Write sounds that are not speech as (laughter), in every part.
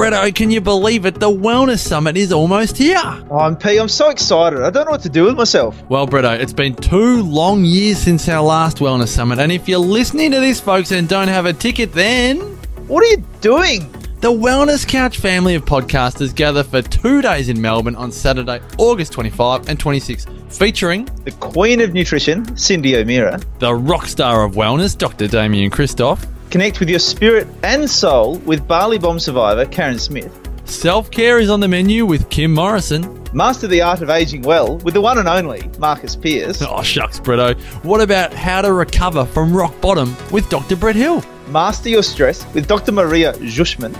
Bretto, oh, can you believe it? The Wellness Summit is almost here. Oh, I'm P. I'm so excited. I don't know what to do with myself. Well, Bretto, oh, it's been two long years since our last Wellness Summit, and if you're listening to this, folks, and don't have a ticket, then What are you doing? the Wellness Couch family of podcasters gather for two days in Melbourne on Saturday, August 25 and 26, featuring The Queen of Nutrition, Cindy O'Meara. the rock star of wellness, Dr. Damian Kristof, Connect with your spirit and soul with Bali Bomb survivor Karen Smith. self care is on the menu with Kim Morrison. Master the art of aging well with the one and only Marcus Pearce. (laughs) Oh, shucks, Bretto. What about how to recover from rock bottom with Dr. Brett Hill? Master your stress with Dr. Maria Jushman.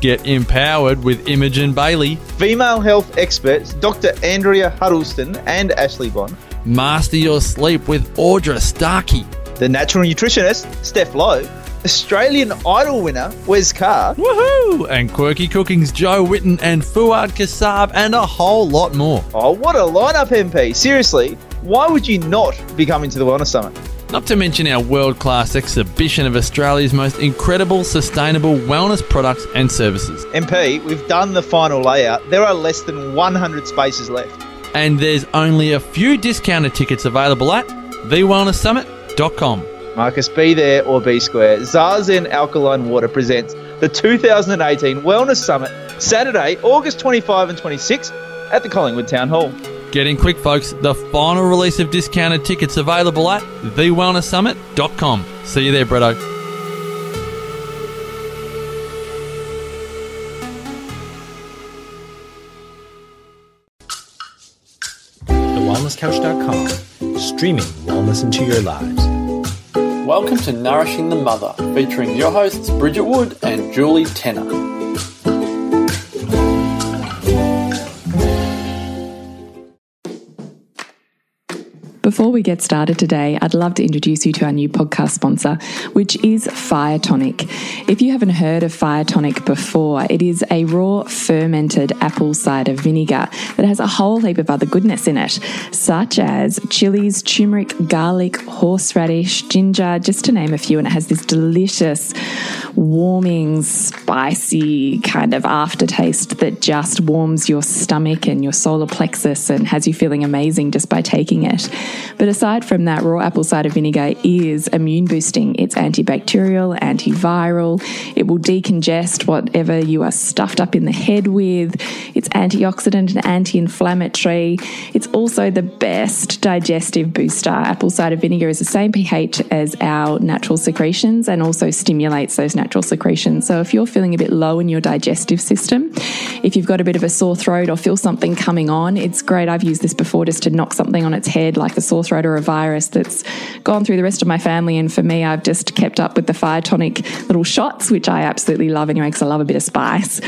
Get empowered with Imogen Bailey. Female health experts Dr. Andrea Huddleston and Ashley Bond. Master your sleep with Audra Starkey. The natural nutritionist Steph Lowe. Australian Idol winner Wes Carr. Woohoo! And Quirky Cooking's Jo Whitton and Fuad Kassab and a whole lot more. Oh, what a lineup, MP. Seriously, why would you not be coming to the Wellness Summit? Not to mention our world class exhibition of Australia's most incredible sustainable wellness products and services. MP, we've done the final layout. There are less than 100 spaces left. And there's only a few discounted tickets available at thewellnesssummit.com. Marcus, be there or be square. Zazen Alkaline Water presents the 2018 Wellness Summit, Saturday, August 25 and 26 at the Collingwood Town Hall. Getting quick, folks. The final release of discounted tickets available at thewellnesssummit.com. See you there, Bretto. TheWellnessCouch.com, streaming wellness into your lives. Welcome to Nourishing the Mother, featuring your hosts Bridget Wood and Julie Tenner. Before we get started today, I'd love to introduce you to our new podcast sponsor, which is Fire Tonic. If you haven't heard of Fire Tonic before, it is a raw fermented apple cider vinegar that has a whole heap of other goodness in it, such as chilies, turmeric, garlic, horseradish, ginger, just to name a few. And it has this delicious, warming, spicy kind of aftertaste that just warms your stomach and your solar plexus and has you feeling amazing just by taking it. But aside from that, raw apple cider vinegar is immune boosting. It's antibacterial, antiviral. It will decongest whatever you are stuffed up in the head with. It's antioxidant and anti inflammatory. It's also the best digestive booster. Apple cider vinegar is the same pH as our natural secretions and also stimulates those natural secretions. So if you're feeling a bit low in your digestive system, if you've got a bit of a sore throat or feel something coming on, it's great. I've used this before just to knock something on its head, like a sore throat or a virus that's gone through the rest of my family. And for me, I've just kept up with the fire tonic little shots, which I absolutely love anyway, because I love a bit of spice.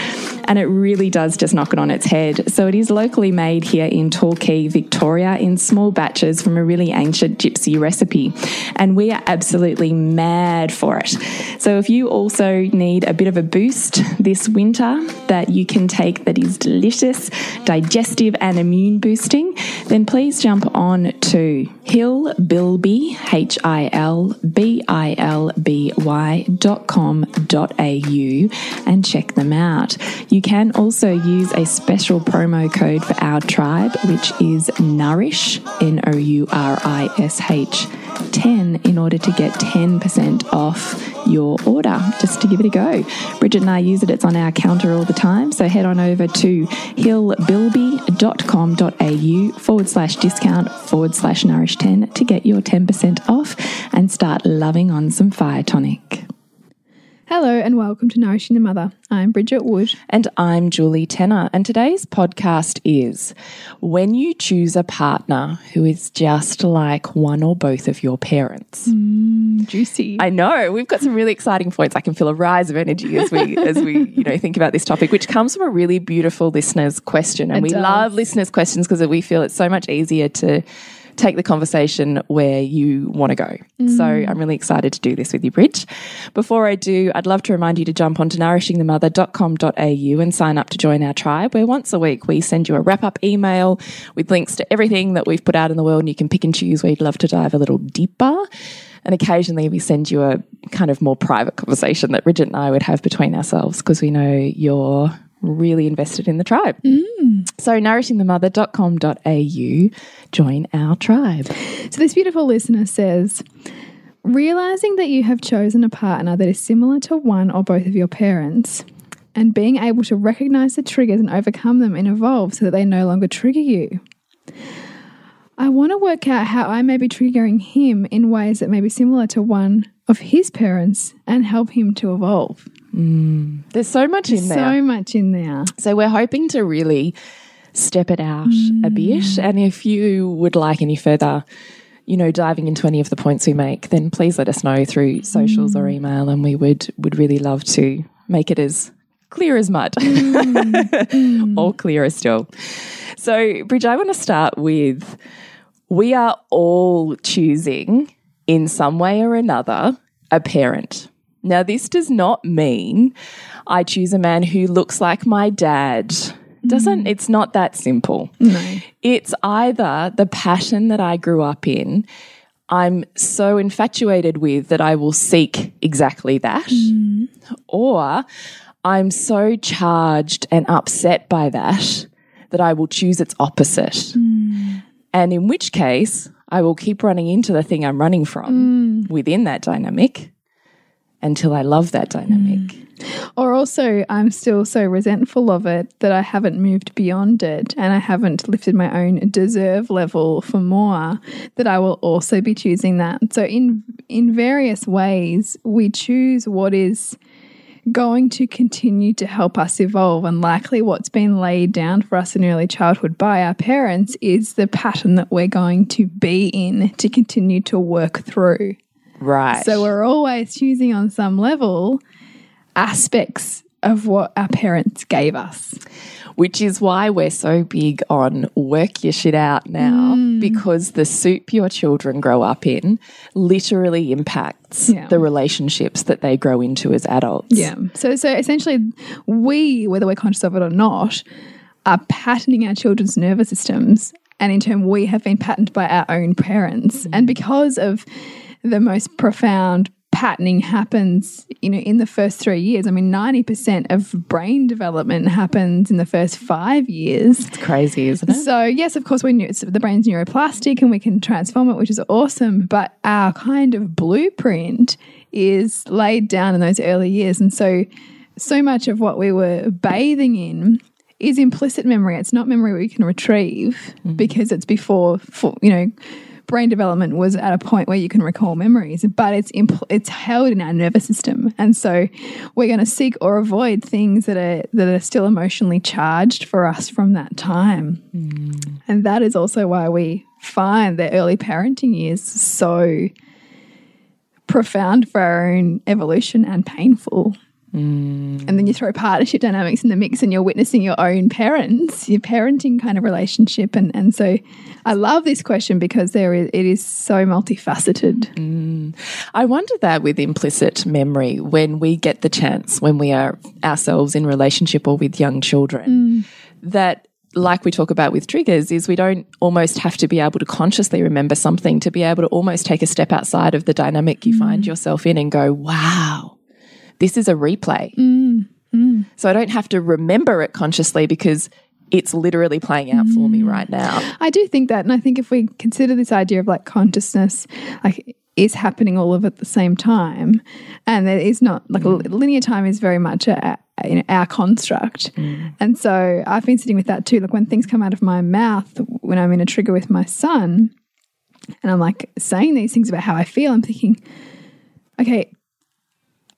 And it really does just knock it on its head. So it is locally made here in Torquay, Victoria, in small batches from a really ancient gypsy recipe. And we are absolutely mad for it. So if you also need a bit of a boost this winter that you can take that is delicious, digestive, and immune boosting, then please jump on to Hill Bilby, H I L B I L B Y dot com dot au and check them out. You can also use a special promo code for our tribe, which is Nourish, N O U R I S H. 10 in order to get 10% off your order just to give it a go. Bridget and I use it, it's on our counter all the time. So head on over to hillbilby.com.au forward slash discount forward slash nourish 10 to get your 10% off and start loving on some fire tonic. Hello and welcome to Nourishing the Mother. I'm Bridget Wood. And I'm Julie Tenner. And today's podcast is When You Choose a Partner Who is Just Like One or Both of Your Parents. Mm, juicy. I know we've got some really exciting points. I can feel a rise of energy as we (laughs) as we you know think about this topic, which comes from a really beautiful listener's question, and It we does. love listeners' questions because we feel it's so much easier to take the conversation where you want to go. So mm. I'm really excited to do this with you, Bridge. Before I do, I'd love to remind you to jump onto nourishingthemother.com.au and sign up to join our tribe, where once a week we send you a wrap up email with links to everything that we've put out in the world, and you can pick and choose where you'd love to dive a little deeper. And occasionally we send you a kind of more private conversation that Bridget and I would have between ourselves because we know you're really invested in the tribe. Mm. So nourishingthemother.com.au, join our tribe. So this beautiful listener says, realizing that you have chosen a partner that is similar to one or both of your parents and being able to recognize the triggers and overcome them and evolve so that they no longer trigger you. I want to work out how I may be triggering him in ways that may be similar to one of his parents and help him to evolve. Mm. There's so much in there. So much in there. So we're hoping to really step it out a bit. Mm. And if you would like any further, you know, diving into any of the points we make, then please let us know through socials or mm. email, and we would would really love to make it as clear as mud, or clearer still. So, Bridge, I want to start with we are all choosing in some way or another a parent. Now, this does not mean I choose a man who looks like my dad. Doesn't mm-hmm. it's not that simple. No. It's either the passion that I grew up in, I'm so infatuated with that I will seek exactly that, mm-hmm. or I'm so charged and upset by that that I will choose its opposite. Mm. And in which case, I will keep running into the thing I'm running from mm. within that dynamic until I love that dynamic. Mm. Or also, I'm still so resentful of it that I haven't moved beyond it and I haven't lifted my own deserve level for more that I will also be choosing that. So in in various ways, we choose what is going to continue to help us evolve and likely what's been laid down for us in early childhood by our parents is the pattern that we're going to be in to continue to work through. Right. So we're always choosing on some level aspects of what our parents gave us. which is why we're so big on work your shit out now mm. because the soup your children grow up in literally impacts Yeah. the relationships that they grow into as adults. Yeah. So so essentially we, whether we're conscious of it or not, are patterning our children's nervous systems and in turn we have been patterned by our own parents. Mm. And because of the most profound patterning happens, you know, in the first three years. I mean, 90% of brain development happens in the first five years. It's crazy, isn't it? So yes, of course, we knew it's, the brain's neuroplastic and we can transform it, which is awesome. But our kind of blueprint is laid down in those early years, and so so much of what we were bathing in is implicit memory. It's not memory we can retrieve mm. because it's before, for, you know. Brain development was at a point where you can recall memories, but it's it's held in our nervous system, and so we're going to seek or avoid things that are that are still emotionally charged for us from that time. Mm. And that is also why we find the early parenting years so profound for our own evolution and painful. Mm. And then you throw partnership dynamics in the mix and you're witnessing your own parents, your parenting kind of relationship. And, and so I love this question because there is, it is so multifaceted. Mm. I wonder that with implicit memory, when we get the chance, when we are ourselves in relationship or with young children, mm. that like we talk about with triggers, is we don't almost have to be able to consciously remember something to be able to almost take a step outside of the dynamic you find yourself in and go, wow, this is a replay. Mm, mm. So I don't have to remember it consciously because it's literally playing out for me mm. right now. I do think that, and I think if we consider this idea of like consciousness, like is happening all of at the same time, and there is not like linear time is very much a, a, you know, our construct, and so I've been sitting with that too. Like when things come out of my mouth when I'm in a trigger with my son, and I'm like saying these things about how I feel, I'm thinking, okay,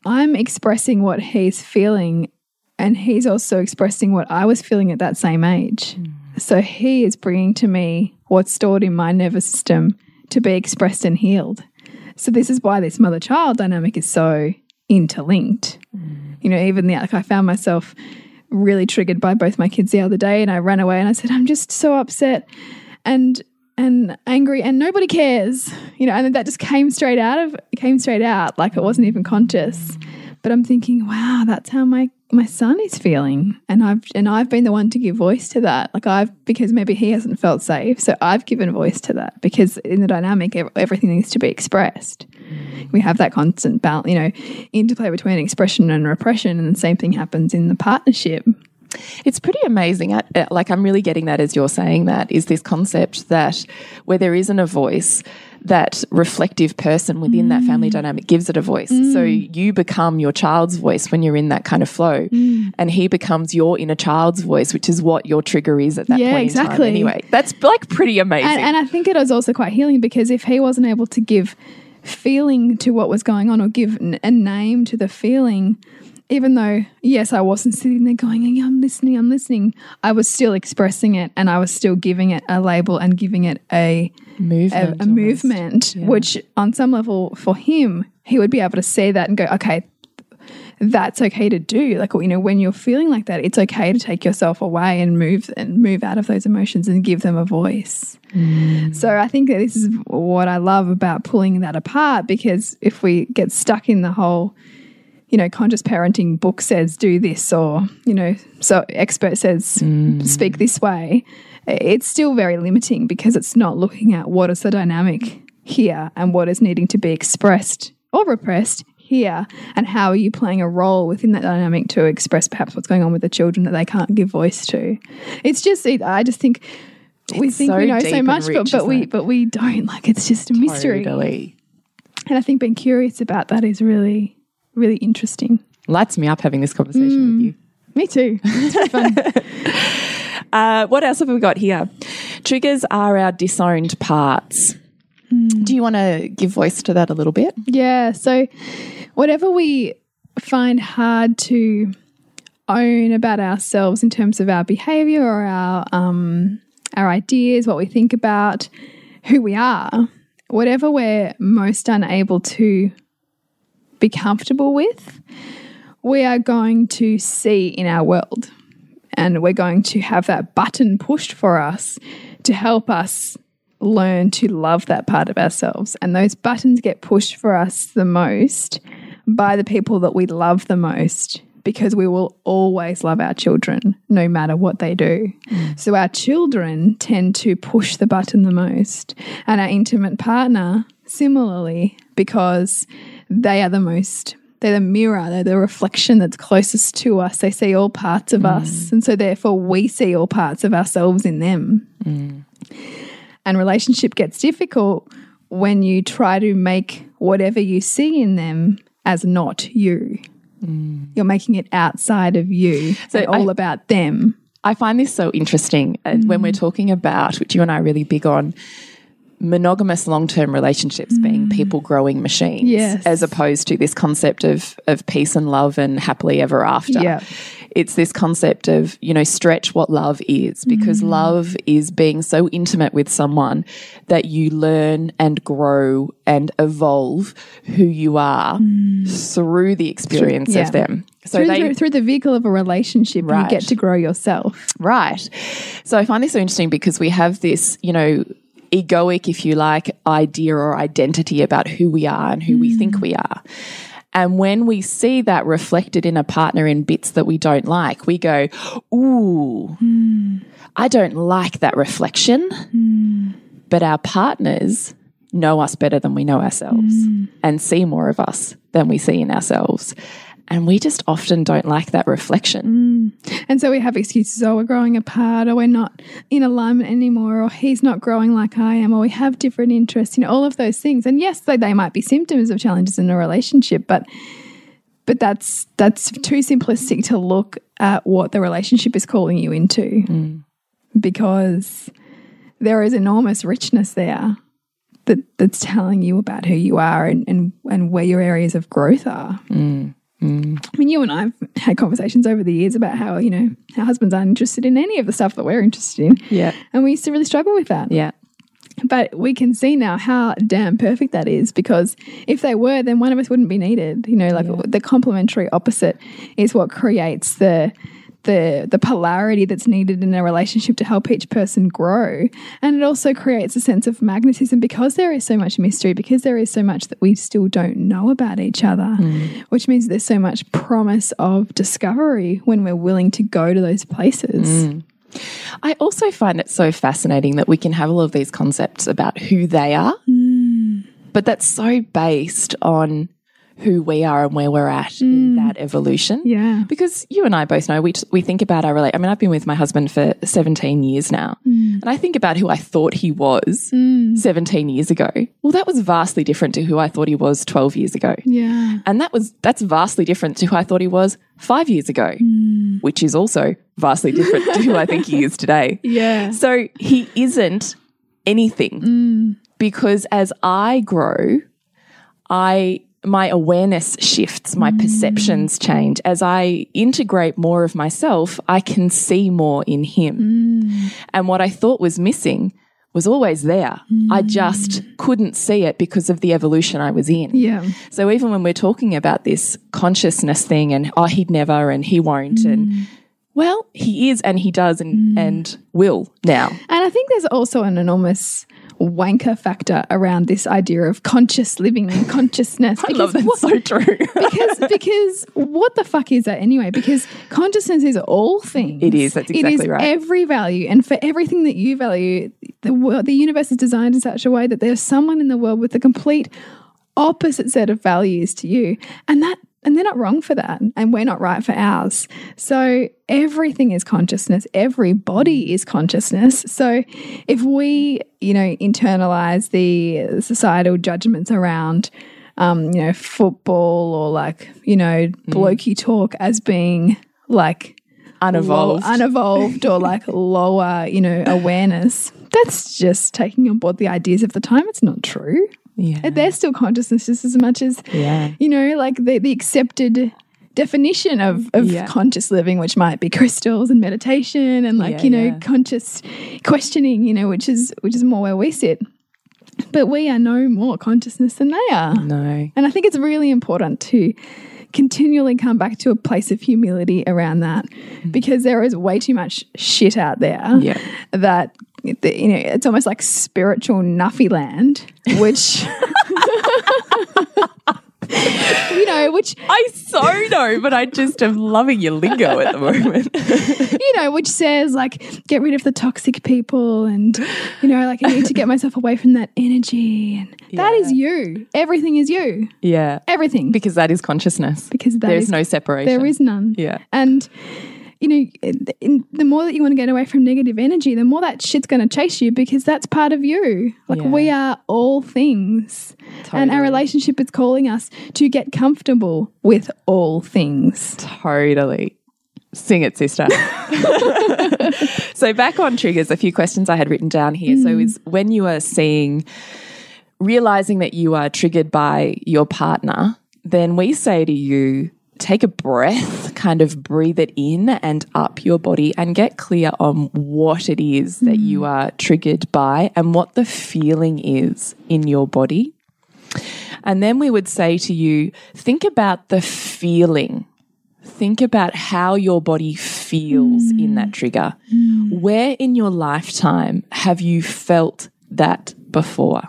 I'm expressing what he's feeling, and he's also expressing what I was feeling at that same age. Mm. So he is bringing to me what's stored in my nervous system to be expressed and healed. So this is why this mother child dynamic is so interlinked. Mm. You know, even the like I found myself really triggered by both my kids the other day and I ran away and I said, I'm just so upset and and angry and nobody cares. You know, and that just came straight out of came straight out, like it wasn't even conscious. But I'm thinking, wow, that's how my my son is feeling and I've and I've been the one to give voice to that like I've because maybe he hasn't felt safe so I've given voice to that because in the dynamic everything needs to be expressed we have that constant balance you know interplay between expression and repression and the same thing happens in the partnership It's pretty amazing. I, uh, like, I'm really getting that as you're saying that is this concept that where there isn't a voice, that reflective person within that family mm. dynamic gives it a voice. Mm. So you become your child's voice when you're in that kind of flow, mm. and he becomes your inner child's voice, which is what your trigger is at that Yeah, point in time. exactly. Anyway, that's like pretty amazing. and, and I think it was also quite healing because if he wasn't able to give feeling to what was going on or give n- a name to the feeling, even though, yes, I wasn't sitting there going, yeah, I'm listening, I'm listening, I was still expressing it and I was still giving it a label and giving it a, a, movement, a movement, which on some level for him, he would be able to see that and go, okay, that's okay to do. Like, you know, when you're feeling like that, it's okay to take yourself away and move and move out of those emotions and give them a voice. Mm. So I think that this is what I love about pulling that apart because if we get stuck in the whole, you know, conscious parenting book says do this or, you know, so expert says hmm. speak this way, it's still very limiting because it's not looking at what is the dynamic here and what is needing to be expressed or repressed here and how are you playing a role within that dynamic to express perhaps what's going on with the children that they can't give voice to. It's just it, I just think we It's think so we know so much, but, rich, but we it? but we don't. Like it's just a mystery. Totally. And I think being curious about that is really, really interesting. Lights me up having this conversation with you. Me too. (laughs) It's fun. Uh, what else have we got here? Triggers are our disowned parts. Do you want to give voice to that a little bit? yeah. So whatever we find hard to own about ourselves in terms of our behavior or our um, our ideas, what we think about, who we are, whatever we're most unable to be comfortable with, we are going to see in our world. And we're going to have that button pushed for us to help us learn to love that part of ourselves. And those buttons get pushed for us the most by the people that we love the most because we will always love our children no matter what they do. Mm. So our children tend to push the button the most, and our intimate partner similarly because they are the most they're the mirror, they're the reflection that's closest to us. They see all parts of mm. us. And so, therefore, we see all parts of ourselves in them. Mm. And relationship gets difficult when you try to make whatever you see in them as not you. Mm. You're making it outside of you, so I- all about them. I find this so interesting uh, when we're talking about, which you and I are really big on, monogamous long term relationships being mm. people growing machines, Yes. as opposed to this concept of of peace and love and happily ever after. Yeah. It's this concept of, you know, stretch what love is because mm. love is being so intimate with someone that you learn and grow and evolve who you are mm. through the experience Yeah. of them. So through, they through, through the vehicle of a relationship, Right. you get to grow yourself. Right. So I find this so interesting because we have this, you know, egoic, if you like, idea or identity about who we are and who we think we are. And when we see that reflected in a partner in bits that we don't like, we go, Ooh, I don't like that reflection. But our partners know us better than we know ourselves and see more of us than we see in ourselves. And we just often don't like that reflection. Mm. And so we have excuses, oh, we're growing apart, or we're not in alignment anymore, or he's not growing like I am, or we have different interests, you know, all of those things. And yes, they, they might be symptoms of challenges in a relationship, but but that's that's too simplistic to look at what the relationship is calling you into. Mm. Because there is enormous richness there that, that's telling you about who you are and, and, and where your areas of growth are. Mm. Mm. I mean, you and I have had conversations over the years about how, you know, our husbands aren't interested in any of the stuff that we're interested in. Yeah. And we used to really struggle with that. Yeah. But we can see now how damn perfect that is because if they were, then one of us wouldn't be needed. You know, like the complementary opposite is what creates the the the polarity that's needed in a relationship to help each person grow. And it also creates a sense of magnetism because there is so much mystery because there is so much that we still don't know about each other mm. which means there's so much promise of discovery when we're willing to go to those places. Mm. I also find it so fascinating that we can have all of these concepts about who they are, mm. but that's so based on who we are and where we're at in mm. that evolution. yeah Because you and I both know we we think about our relate. I mean, I've been with my husband for seventeen years now, mm. and I think about who I thought he was mm. seventeen years ago. Well, that was vastly different to who I thought he was twelve years ago, yeah and that was that's vastly different to who I thought he was five years ago, which is also vastly different to who I think he is today. (laughs) yeah So he isn't anything because as I grow, I my awareness shifts, my mm. perceptions change. As I integrate more of myself, I can see more in him. Mm. And what I thought was missing was always there. I mm. just couldn't see it because of the evolution I was in. yeah So even when we're talking about this consciousness thing and oh he'd never and he won't and well, he is and he does and and will now. And I think there's also an enormous wanker factor around this idea of conscious living and consciousness. (laughs) I love that what- so true. (laughs) because because what the fuck is that anyway? Because consciousness is all things. It is, that's it is exactly right. Every value, and for everything that you value, the world, the universe is designed in such a way that there's someone in the world with a complete opposite set of values to you, and that. And they're not wrong for that, and we're not right for ours. So, everything is consciousness, every body is consciousness. So, if we, you know, internalize the societal judgments around um, you know, football or like, you know, blokey talk as being like Unevolved. low- unevolved or like (laughs) lower, you know, awareness. That's just taking on board the ideas of the time. It's not true. Yeah. They're still consciousness just as much as, Yeah. you know, like the, the accepted definition of, of Yeah. conscious living, which might be crystals and meditation and like, Yeah, you know, yeah. conscious questioning, you know, which is which is more where we sit. But we are no more consciousness than they are. No. And I think it's really important to continually come back to a place of humility around that mm. because there is way too much shit out there Yeah. that the- you know it's almost like spiritual nuffy land which (laughs) you know which I so know, but I just am loving your lingo at the moment. (laughs) you know which says like get rid of the toxic people and you know like I need to get myself away from that energy and that is you everything is you yeah. everything Because that is consciousness. because that There's is- no separation. There is none. Yeah. And you know, in, the more that you want to get away from negative energy, the more that shit's going to chase you because that's part of you. Like Yeah. we are all things, and our relationship is calling us to get comfortable with all things. Totally. Sing it, sister. (laughs) so, back on triggers, a few questions I had written down here. So, mm. is when you are seeing, realizing that you are triggered by your partner, then we say to you, take a breath, kind of breathe it in and up your body and get clear on what it is that mm. you are triggered by and what the feeling is in your body. And then we would say to you, think about the feeling. Think about how your body feels in that mm. trigger. Mm. Where in your lifetime have you felt that before?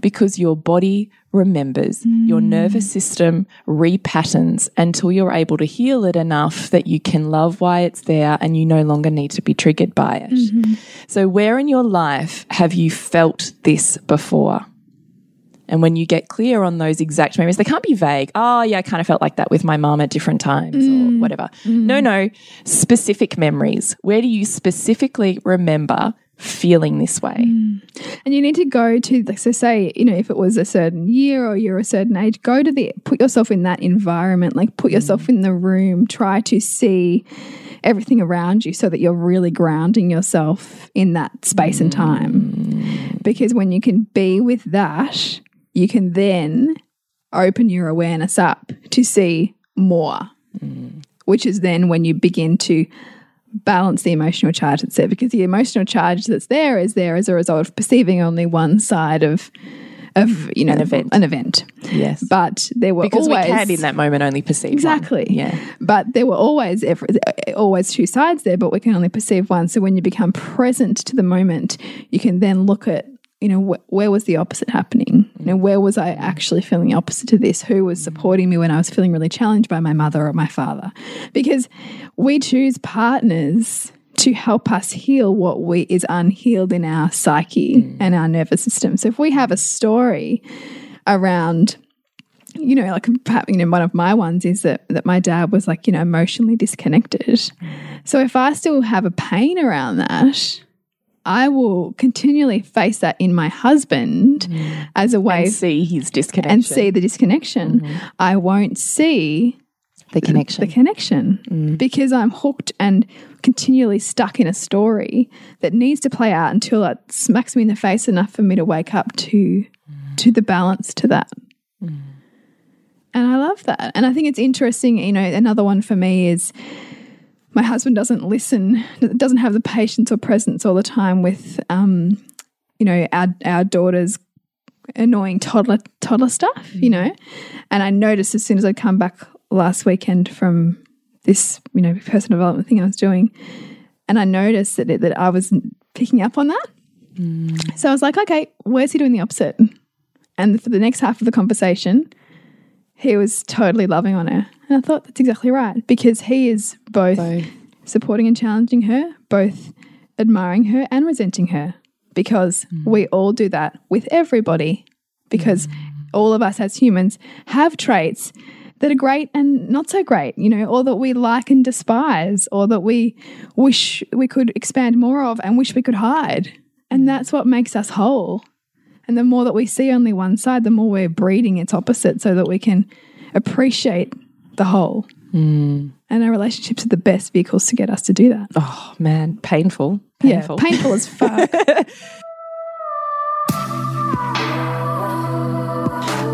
Because your body remembers, your nervous hmm. system repatterns until you're able to heal it enough that you can love why it's there and you no longer need to be triggered by it. Mm-hmm. So, where in your life have you felt this before? And when you get clear on those exact memories, they can't be vague. Oh, yeah, I kind of felt like that with my mum at different times or mm. whatever. Mm. No, no, specific memories. Where do you specifically remember feeling this way? Mm. And you need to go to, like, so say, you know, if it was a certain year or you're a certain age, go to the, put yourself in that environment, like put mm. yourself in the room, try to see everything around you so that you're really grounding yourself in that space and time. Mm. Because when you can be with that, you can then open your awareness up to see more, which is then when you begin to balance the emotional charge that's there because the emotional charge that's there is there as a result of perceiving only one side of of you know An event. An event. Yes. But there were because always we can in that moment only perceive one. Exactly. Yeah. But there were always every, always two sides there, but we can only perceive one. So when you become present to the moment, you can then look at you know wh where was the opposite happening? You know where was I actually feeling the opposite to this? Who was supporting me when I was feeling really challenged by my mother or my father? Because we choose partners to help us heal what we is unhealed in our psyche and our nervous system. So if we have a story around you know, like perhaps you know, one of my ones is that that my dad was like, you know, emotionally disconnected. So if I still have a pain around that, I will continually face that in my husband mm. as a way And see his disconnection. and see the disconnection. Mm-hmm. I won't see the connection. the connection mm. because I'm hooked and continually stuck in a story that needs to play out until it smacks me in the face enough for me to wake up to mm. to the balance to that. And I love that. And I think it's interesting, you know, another one for me is my husband doesn't listen, doesn't have the patience or presence all the time with um, you know, our our daughter's annoying toddler toddler stuff, you know. And I noticed as soon as I come back last weekend from this, you know, personal development thing I was doing, and I noticed that it, that I was picking up on that. So I was like, okay, where's he doing the opposite? And for the next half of the conversation, he was totally loving on her. And I thought that's exactly right because he is both, Both. supporting and challenging her, both admiring her and resenting her because mm. we all do that with everybody because mm. all of us as humans have traits that are great and not so great, you know, or that we like and despise, or that we wish we could expand more of and wish we could hide. And mm. that's what makes us whole. And the more that we see only one side, the more we're breeding its opposite so that we can appreciate the whole. Mm. And our relationships are the best vehicles to get us to do that. oh man, painful. Painful. Yeah, painful as fuck. (laughs)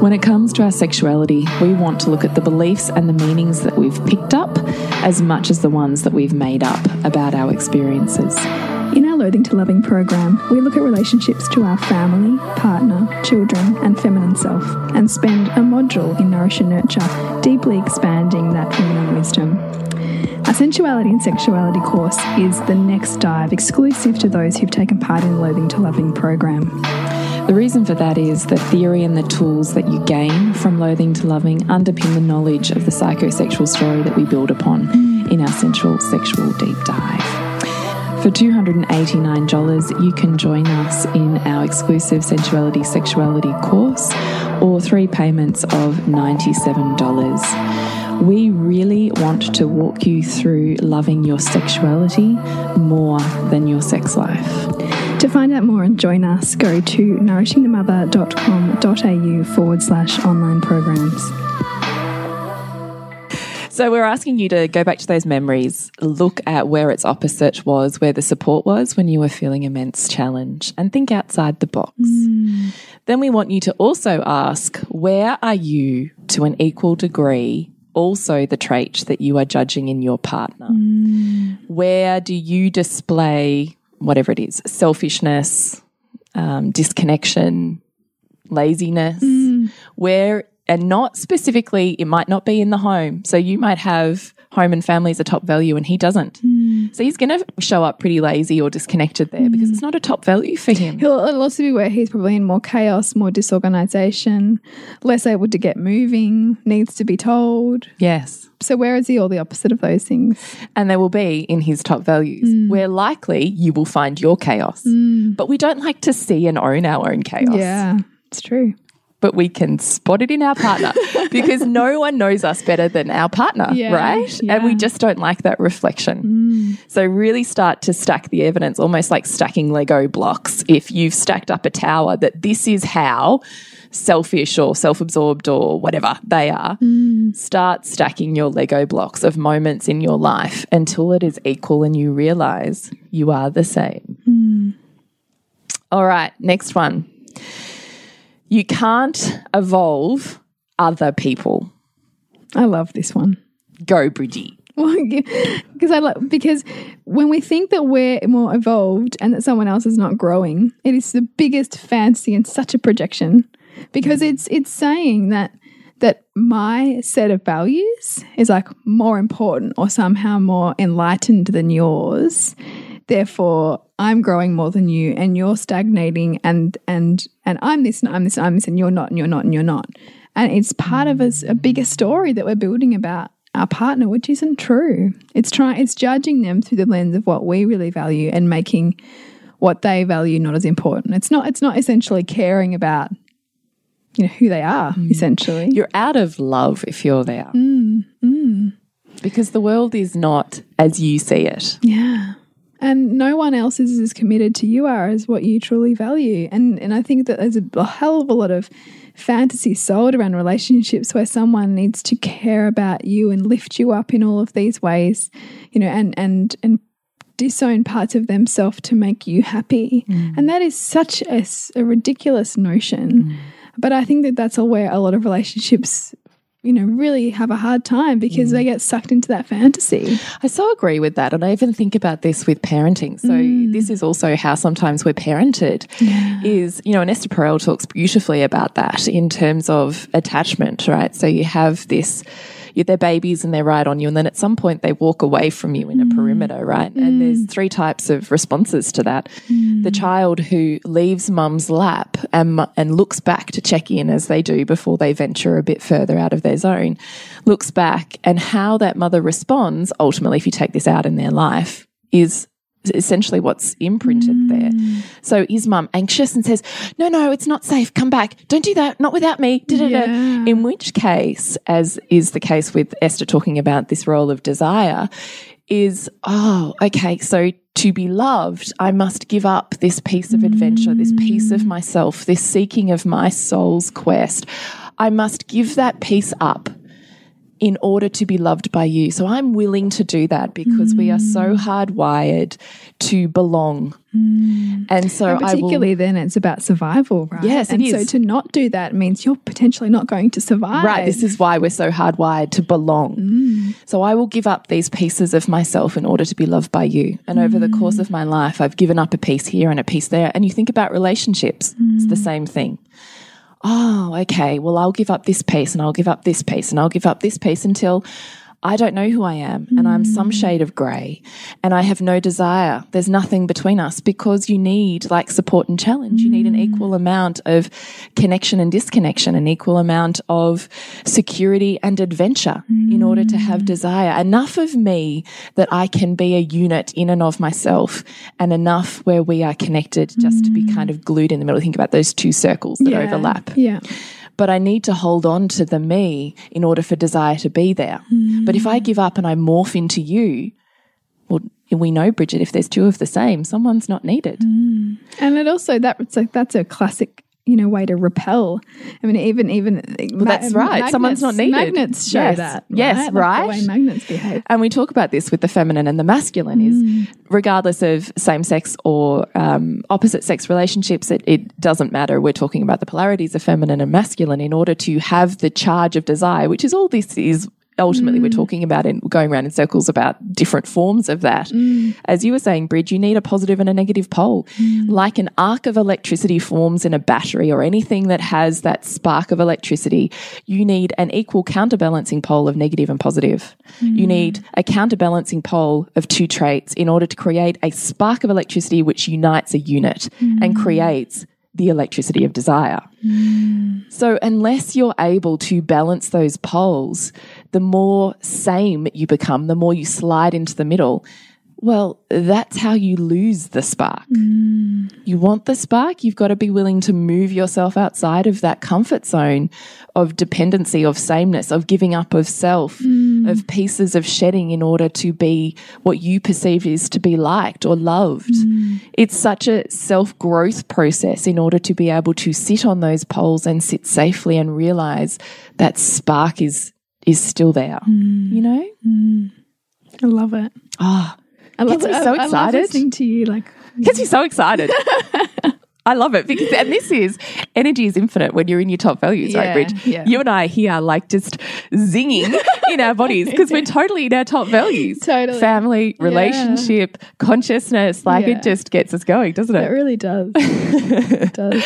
When it comes to our sexuality, we want to look at the beliefs and the meanings that we've picked up as much as the ones that we've made up about our experiences. In our Loathing to Loving program, we look at relationships to our family, partner, children, and feminine self, and spend a module in Nourish and Nurture, deeply expanding that feminine wisdom. Our sensuality and sexuality course is the next dive exclusive to those who've taken part in the Loathing to Loving program. The reason for that is the theory and the tools that you gain from loathing to loving underpin the knowledge of the psychosexual story that we build upon in our sensual sexual deep dive. For $289, you can join us in our exclusive sensuality sexuality course or three payments of $97. We really want to walk you through loving your sexuality more than your sex life. To find out more and join us, go to nourishingthemother.com.au forward slash online programs. So we're asking you to go back to those memories, look at where its opposite was, where the support was when you were feeling immense challenge, and think outside the box. Mm. Then we want you to also ask, where are you to an equal degree also the trait that you are judging in your partner? Mm. Where do you display whatever it is, selfishness, um, disconnection, laziness, mm. where and not specifically it might not be in the home. So you might have home and family as a top value and he doesn't. Hmm. So he's going to show up pretty lazy or disconnected there because hmm. it's not a top value for him. He'll, it'll also be where he's probably in more chaos, more disorganization, less able to get moving, needs to be told. yes. So where is he? All the opposite of those things? and there will be in his top values hmm. where likely you will find your chaos. But we don't like to see and own our own chaos. Yeah, it's true. But we can spot it in our partner (laughs) because no one knows us better than our partner, Yeah, right? And we just don't like that reflection. Mm. So, really start to stack the evidence, almost like stacking Lego blocks. If you've stacked up a tower, that this is how selfish or self absorbed or whatever they are, mm. start stacking your Lego blocks of moments in your life until it is equal and you realize you are the same. Mm. All right, next one. You can't evolve other people. I love this one. Go, Bridgie. because (laughs) I like because when we think that we're more evolved and that someone else is not growing, it is the biggest fancy and such a projection because it's it's saying that that my set of values is like more important or somehow more enlightened than yours therefore i'm growing more than you and you're stagnating and and and i'm this and i'm this and i'm this and you're not and you're not and you're not and it's part of a bigger story that we're building about our partner which isn't true it's trying it's judging them through the lens of what we really value and making what they value not as important it's not it's not essentially caring about you know who they are mm. essentially You're out of love if you're there. Mm, mm. Because the world is not as you see it. Yeah. And no one else is as committed to you are as what you truly value. And and I think that there's a, a hell of a lot of fantasy sold around relationships where someone needs to care about you and lift you up in all of these ways, you know, and and and disown parts of themselves to make you happy. Mm. And that is such a ridiculous notion. Mm. But I think that that's all where a lot of relationships, you know, really have a hard time because they mm. get sucked into that fantasy. I so agree with that. And I even think about this with parenting. So mm. this is also how sometimes we're parented is, you know, and Esther Perel talks beautifully about that in terms of attachment, right? So you have this, you, they're babies and they're right on you. And then at some point they walk away from you in a mm. perimeter, right? And mm. there's three types of responses to that. Mm. The child who leaves mum's lap and, and looks back to check in as they do before they venture a bit further out of their zone, looks back and how that mother responds, ultimately, if you take this out in their life, is essentially what's imprinted there. Mm. So is mum anxious and says, No, no, it's not safe. Come back. Don't do that. Not without me. Da-da-da. Yeah. In which case, as is the case with Esther talking about this role of desire, is, oh, okay, so to be loved, I must give up this piece of adventure, this piece of mm. myself, this seeking of my soul's quest. I must give that piece up in order to be loved by you. So I'm willing to do that because we are so mm. hardwired to belong. Mm. And so And I will particularly then it's about survival, right? Yes, it and is. so to not do that means you're potentially not going to survive. Right. This is why we're so hardwired to belong. Mm. So I will give up these pieces of myself in order to be loved by you. And over the course of my life, I've given up a piece here and a piece there. And you think about relationships, it's the same thing. Oh, okay. Well, I'll give up this piece and I'll give up this piece and I'll give up this piece until I don't know who I am and I'm some mm. shade of grey and I have no desire. There's nothing between us because you need like support and challenge. You need an mm. equal amount of connection and disconnection, an equal amount of security and adventure in order to have mm. desire. Enough of me that I can be a unit in and of myself and enough where we are connected just to be kind of glued in the middle. Think about those two circles that Yeah. overlap Yeah. But I need to hold on to the me in order for desire to be there. Hmm. But if I give up and I morph into you, well, we know, Bridget, if there's two of the same, someone's not needed. Hmm. And it also that like that's a classic, you know, way to repel. I mean, even even Well, that's right. Someone's not needed. Magnets show Yes. that. Yes, Like right. the way magnets behave. And we talk about this with the feminine and the masculine is regardless of same sex or um, opposite sex relationships, it, it doesn't matter. We're talking about the polarities of feminine and masculine in order to have the charge of desire, which is all this is ultimately we're hmm. talking about and going around in circles about different forms of that. Hmm. As you were saying, Bridge, you need a positive and a negative pole. Hmm. Like an arc of electricity forms in a battery or anything that has that spark of electricity, you need an equal counterbalancing pole of negative and positive. You need a counterbalancing pole of two traits in order to create a spark of electricity which unites a unit and creates the electricity of desire. So, unless you're able to balance those poles, the more same you become, the more you slide into the middle. Well, that's how you lose the spark. Mm. You want the spark, you've got to be willing to move yourself outside of that comfort zone of dependency, of sameness, of giving up of self, mm. of pieces of shedding in order to be what you perceive is to be liked or loved. Mm. It's such a self growth process in order to be able to sit on those poles and sit safely and realize that spark is is still there. Mm. You know? Mm. I love it. Oh, I love Gets me it. so I- I love excited. listening to you. Like gets me so excited. (laughs) I love it because, and this is energy is infinite when you're in your top values, Yeah, right, Bridge? yeah. You and I here are like just zinging in our bodies (laughs) because we're totally in our top values. Totally. Family, relationship, consciousness, like Yeah. it just gets us going, doesn't it it? really does. (laughs) it does.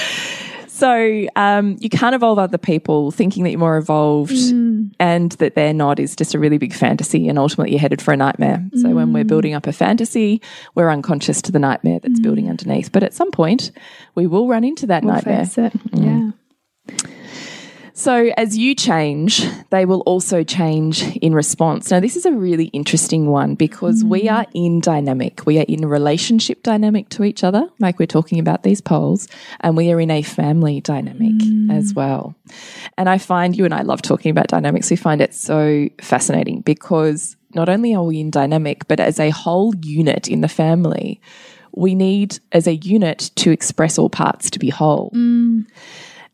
So um, you can't evolve other people thinking that you're more evolved mm. and that they're not is just a really big fantasy. And ultimately, you're headed for a nightmare. So when we're mm. building up a fantasy, we're unconscious to the nightmare that's mm. building underneath. But at some point, we will run into that We'll nightmare. face it. Yeah. So, as you change, they will also change in response. Now, this is a really interesting one because we mm. are in dynamic. We are in relationship dynamic to each other, like we're talking about these poles, and we are in a family dynamic mm. as well. And I find you and I love talking about dynamics. We find it so fascinating because not only are we in dynamic, but as a whole unit in the family, we need as a unit to express all parts to be whole. Mm.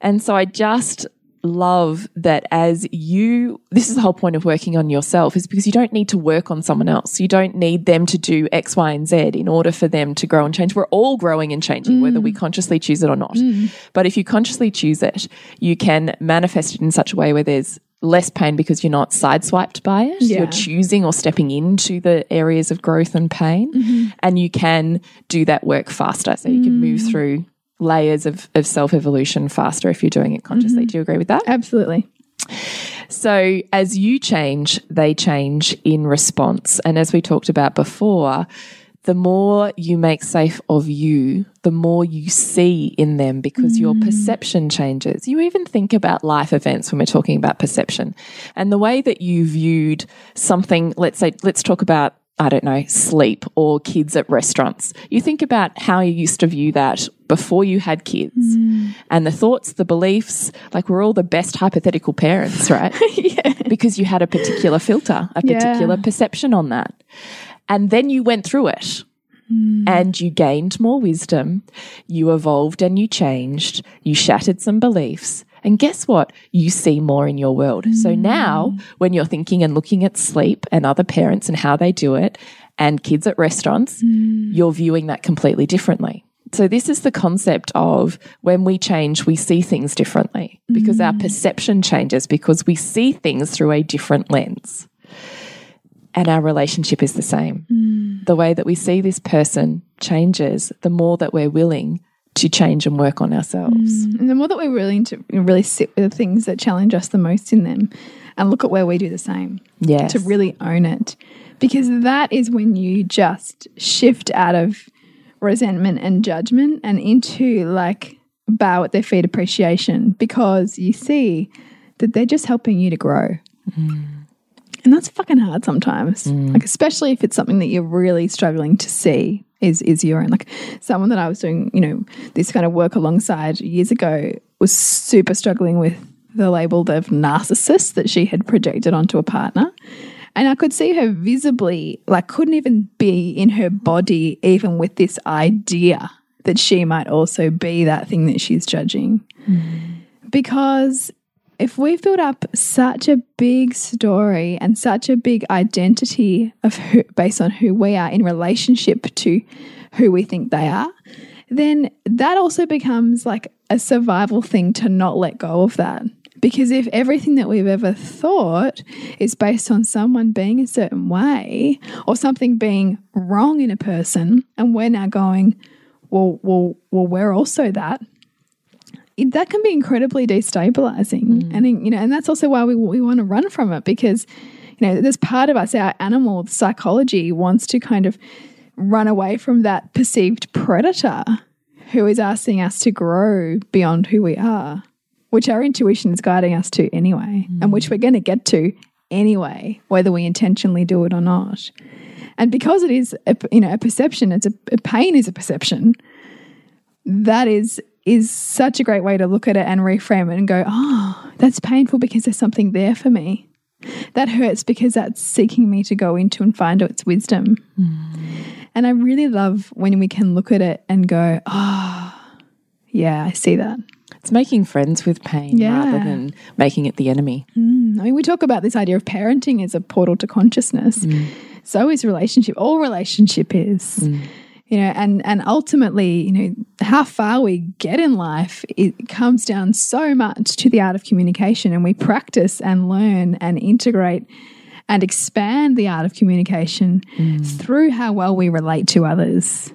And so I just love that as you, this is the whole point of working on yourself, is because you don't need to work on someone else. You don't need them to do X, Y, and Z in order for them to grow and change. We're all growing and changing, whether we mm. consciously choose it or not. Mm. But if you consciously choose it, you can manifest it in such a way where there's less pain because you're not sideswiped by it. Yeah. You're choosing or stepping into the areas of growth and pain. Mm-hmm. And you can do that work faster. So you can move mm. through layers of, of self evolution faster if you're doing it consciously. Mm-hmm. Do you agree with that? Absolutely. So, as you change, they change in response. And as we talked about before, the more you make safe of you, the more you see in them because your mm. perception changes. You even think about life events when we're talking about perception and the way that you viewed something. Let's say, let's talk about, I don't know, sleep or kids at restaurants. You think about how you used to view that before you had kids mm. and the thoughts, the beliefs, like we're all the best hypothetical parents, right? (laughs) yeah. because you had a particular filter, a Yeah. particular perception on that. And then you went through it mm. and you gained more wisdom. You evolved and you changed. You shattered some beliefs. And guess what? You see more in your world. So mm. now, when you're thinking and looking at sleep and other parents and how they do it, and kids at restaurants, mm. you're viewing that completely differently. So, this is the concept of when we change, we see things differently because our mm. perception changes because we see things through a different lens. And our relationship is the same. The way that we see this person changes the more that we're willing to change and work on ourselves. Mm. And the more that we're willing to really sit with the things that challenge us the most in them and look at where we do the same, Yes. to really own it. Because that is when you just shift out of resentment and judgment and into like bow at their feet appreciation because you see that they're just helping you to grow. Mm. And that's fucking hard sometimes. Mm. Like especially if it's something that you're really struggling to see is is your own. Like someone that I was doing, you know, this kind of work alongside years ago was super struggling with the label of narcissist that she had projected onto a partner. And I could see her visibly, like, couldn't even be in her body, even with this idea that she might also be that thing that she's judging. Hmm. Because if we've built up such a big story and such a big identity of who, based on who we are in relationship to who we think they are, then that also becomes like a survival thing to not let go of that. Because if everything that we've ever thought is based on someone being a certain way or something being wrong in a person, and we're now going, well, well, well, we're also that, that can be incredibly destabilizing. Mm. And you know, and that's also why we we want to run from it because you know, there's part of us, our animal psychology wants to kind of run away from that perceived predator who is asking us to grow beyond who we are, which our intuition is guiding us to anyway, and which mm. we're going to get to anyway, whether we intentionally do it or not. And because it is, a, you know, a perception, it's a, a pain is a perception. That is is such a great way to look at it and reframe it and go, oh, that's painful because there's something there for me. That hurts because that's seeking me to go into and find its wisdom. Hmm. And I really love when we can look at it and go, oh, yeah, I see that. It's making friends with pain Yeah. rather than making it the enemy. Mm. I mean, we talk about this idea of parenting as a portal to consciousness. Mm. So is relationship. All relationship is. Mm. You know, and and ultimately, you know, how far we get in life, it comes down so much to the art of communication, and we practice and learn and integrate and expand the art of communication mm. through how well we relate to others.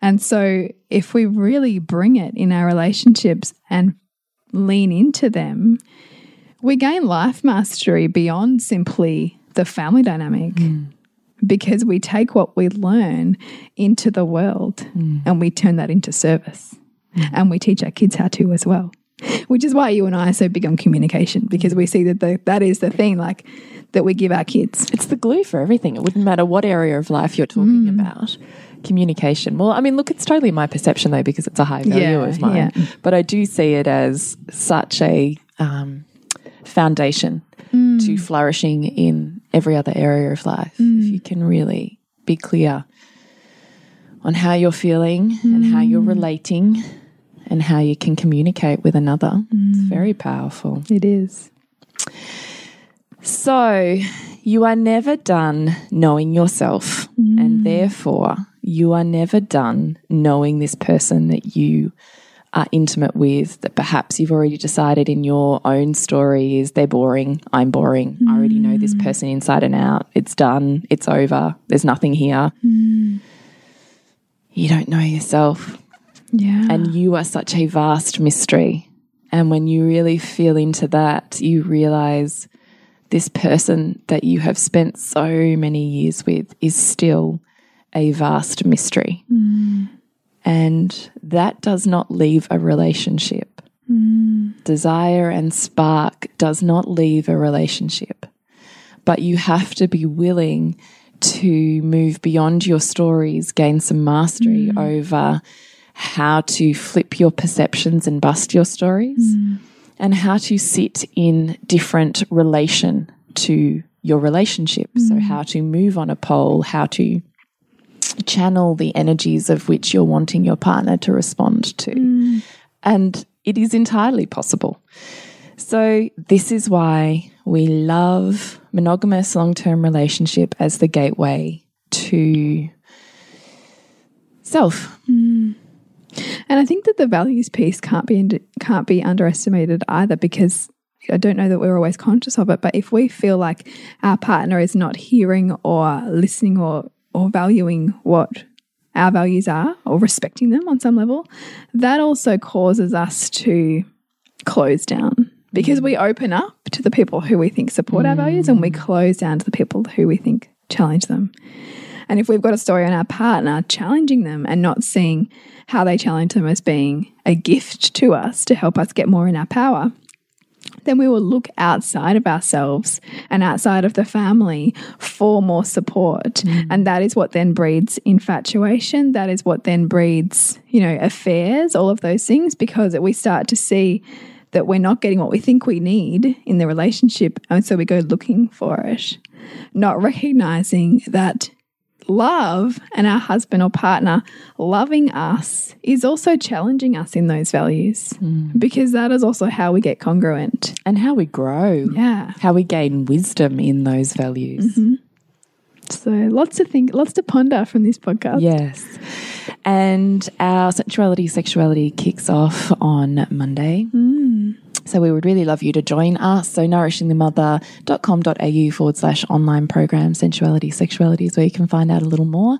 And so, if we really bring it in our relationships and lean into them, we gain life mastery beyond simply the family dynamic mm. Because we take what we learn into the world mm. and we turn that into service. Mm. And we teach our kids how to as well. Which is why you and I are so big on communication because we see that the, that is the thing like that we give our kids. It's the glue for everything. It wouldn't matter what area of life you're talking mm. about. Communication. Well, I mean, look, it's totally my perception though, because it's a high value Yeah, of mine. yeah. But I do see it as such a um, foundation to flourishing in every other area of life. If you mm. can really be clear on how you're feeling and how you're mm. relating and how you can communicate with another, it's mm. very powerful. It is. So, you are never done knowing yourself, and therefore, you are never done knowing this person that you are intimate with. That perhaps you've already decided in your own story is they're boring, I'm boring, I already know this mm. person inside and out, it's done, it's over, there's nothing here. Mm. You don't know yourself Yeah. and you are such a vast mystery. And when you really feel into that, you realize this person that you have spent so many years with is still a vast mystery. Mm. And that does not leave a relationship. Mm. Desire and spark does not leave a relationship. But you have to be willing to move beyond your stories, gain some mastery mm. over how to flip your perceptions and bust your stories, mm. and how to sit in different relation to your relationship. So, how to move on a pole, how to channel the energies of which you're wanting your partner to respond to. Mm. And it is entirely possible. So, this is why we love monogamous long term relationship as the gateway to self. Mm. And I think that the values piece can't be can't be underestimated either because I don't know that we're always conscious of it, but if we feel like our partner is not hearing or listening or or valuing what our values are or respecting them on some level, that also causes us to close down because we open up to the people who we think support our values and we mm. close down to the people who we think challenge them. And if we've got a story on our partner challenging them and not seeing how they challenge them as being a gift to us to help us get more in our power, then we will look outside of ourselves and outside of the family for more support. Mm. And that is what then breeds infatuation. That is what then breeds, you know, affairs, all of those things, because we start to see that we're not getting what we think we need in the relationship. And so we go looking for it, not recognizing that love and our husband or partner loving us is also challenging us in those values hmm. because that is also how we get congruent. And how we grow, Yeah. how we gain wisdom in those values. Mm-hmm. So lots to think, lots to ponder from this podcast. Yes. And our sensuality, sexuality kicks off on Monday. Mm-hmm. So we would really love you to join us. So nourishingthemother.com.au forward slash online program, sensuality, sexuality is where you can find out a little more.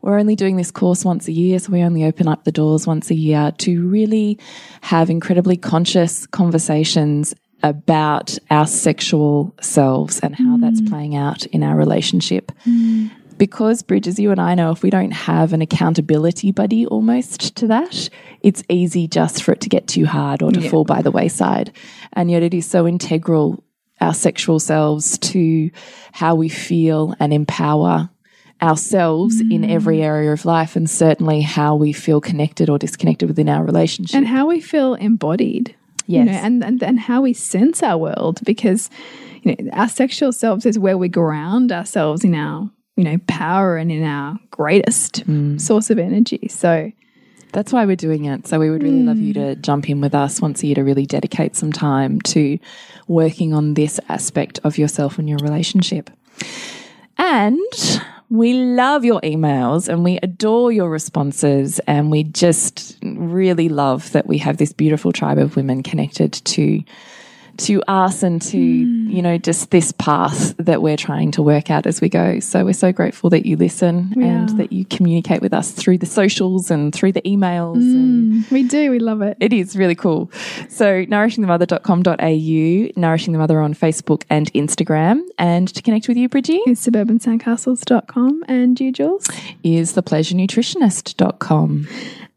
We're only doing this course once a year, so we only open up the doors once a year to really have incredibly conscious conversations about our sexual selves and how that's mm. playing out in our relationship mm. Because Bridges, you and I know if we don't have an accountability buddy almost to that, it's easy just for it to get too hard or to fall by the wayside. And yet it is so integral, our sexual selves, to how we feel and empower ourselves in mm. every area of life, and certainly how we feel connected or disconnected within our relationship. And how we feel embodied. You know, Yes. and, and and how we sense our world because you know our sexual selves is where we ground ourselves in our you know power and in our greatest mm. source of energy. So That's why we're doing it. So we would really love you to mm. jump in with us once a year to really dedicate some time to working on this aspect of yourself and your relationship. And we love your emails and we adore your responses. And we just really love that we have this beautiful tribe of women connected to to us and to, hmm. you know, just this path that we're trying to work out as we go. So we're so grateful that you listen We and are. that you communicate with us through the socials and through the emails and hmm. We do. We love it. it is really cool. So, nourishingthemother.com.au, Nourishing the Mother on Facebook and Instagram. And to connect with you, Bridgie, It's suburbansandcastles.com and you, Jules. is thepleasurenutritionist.com.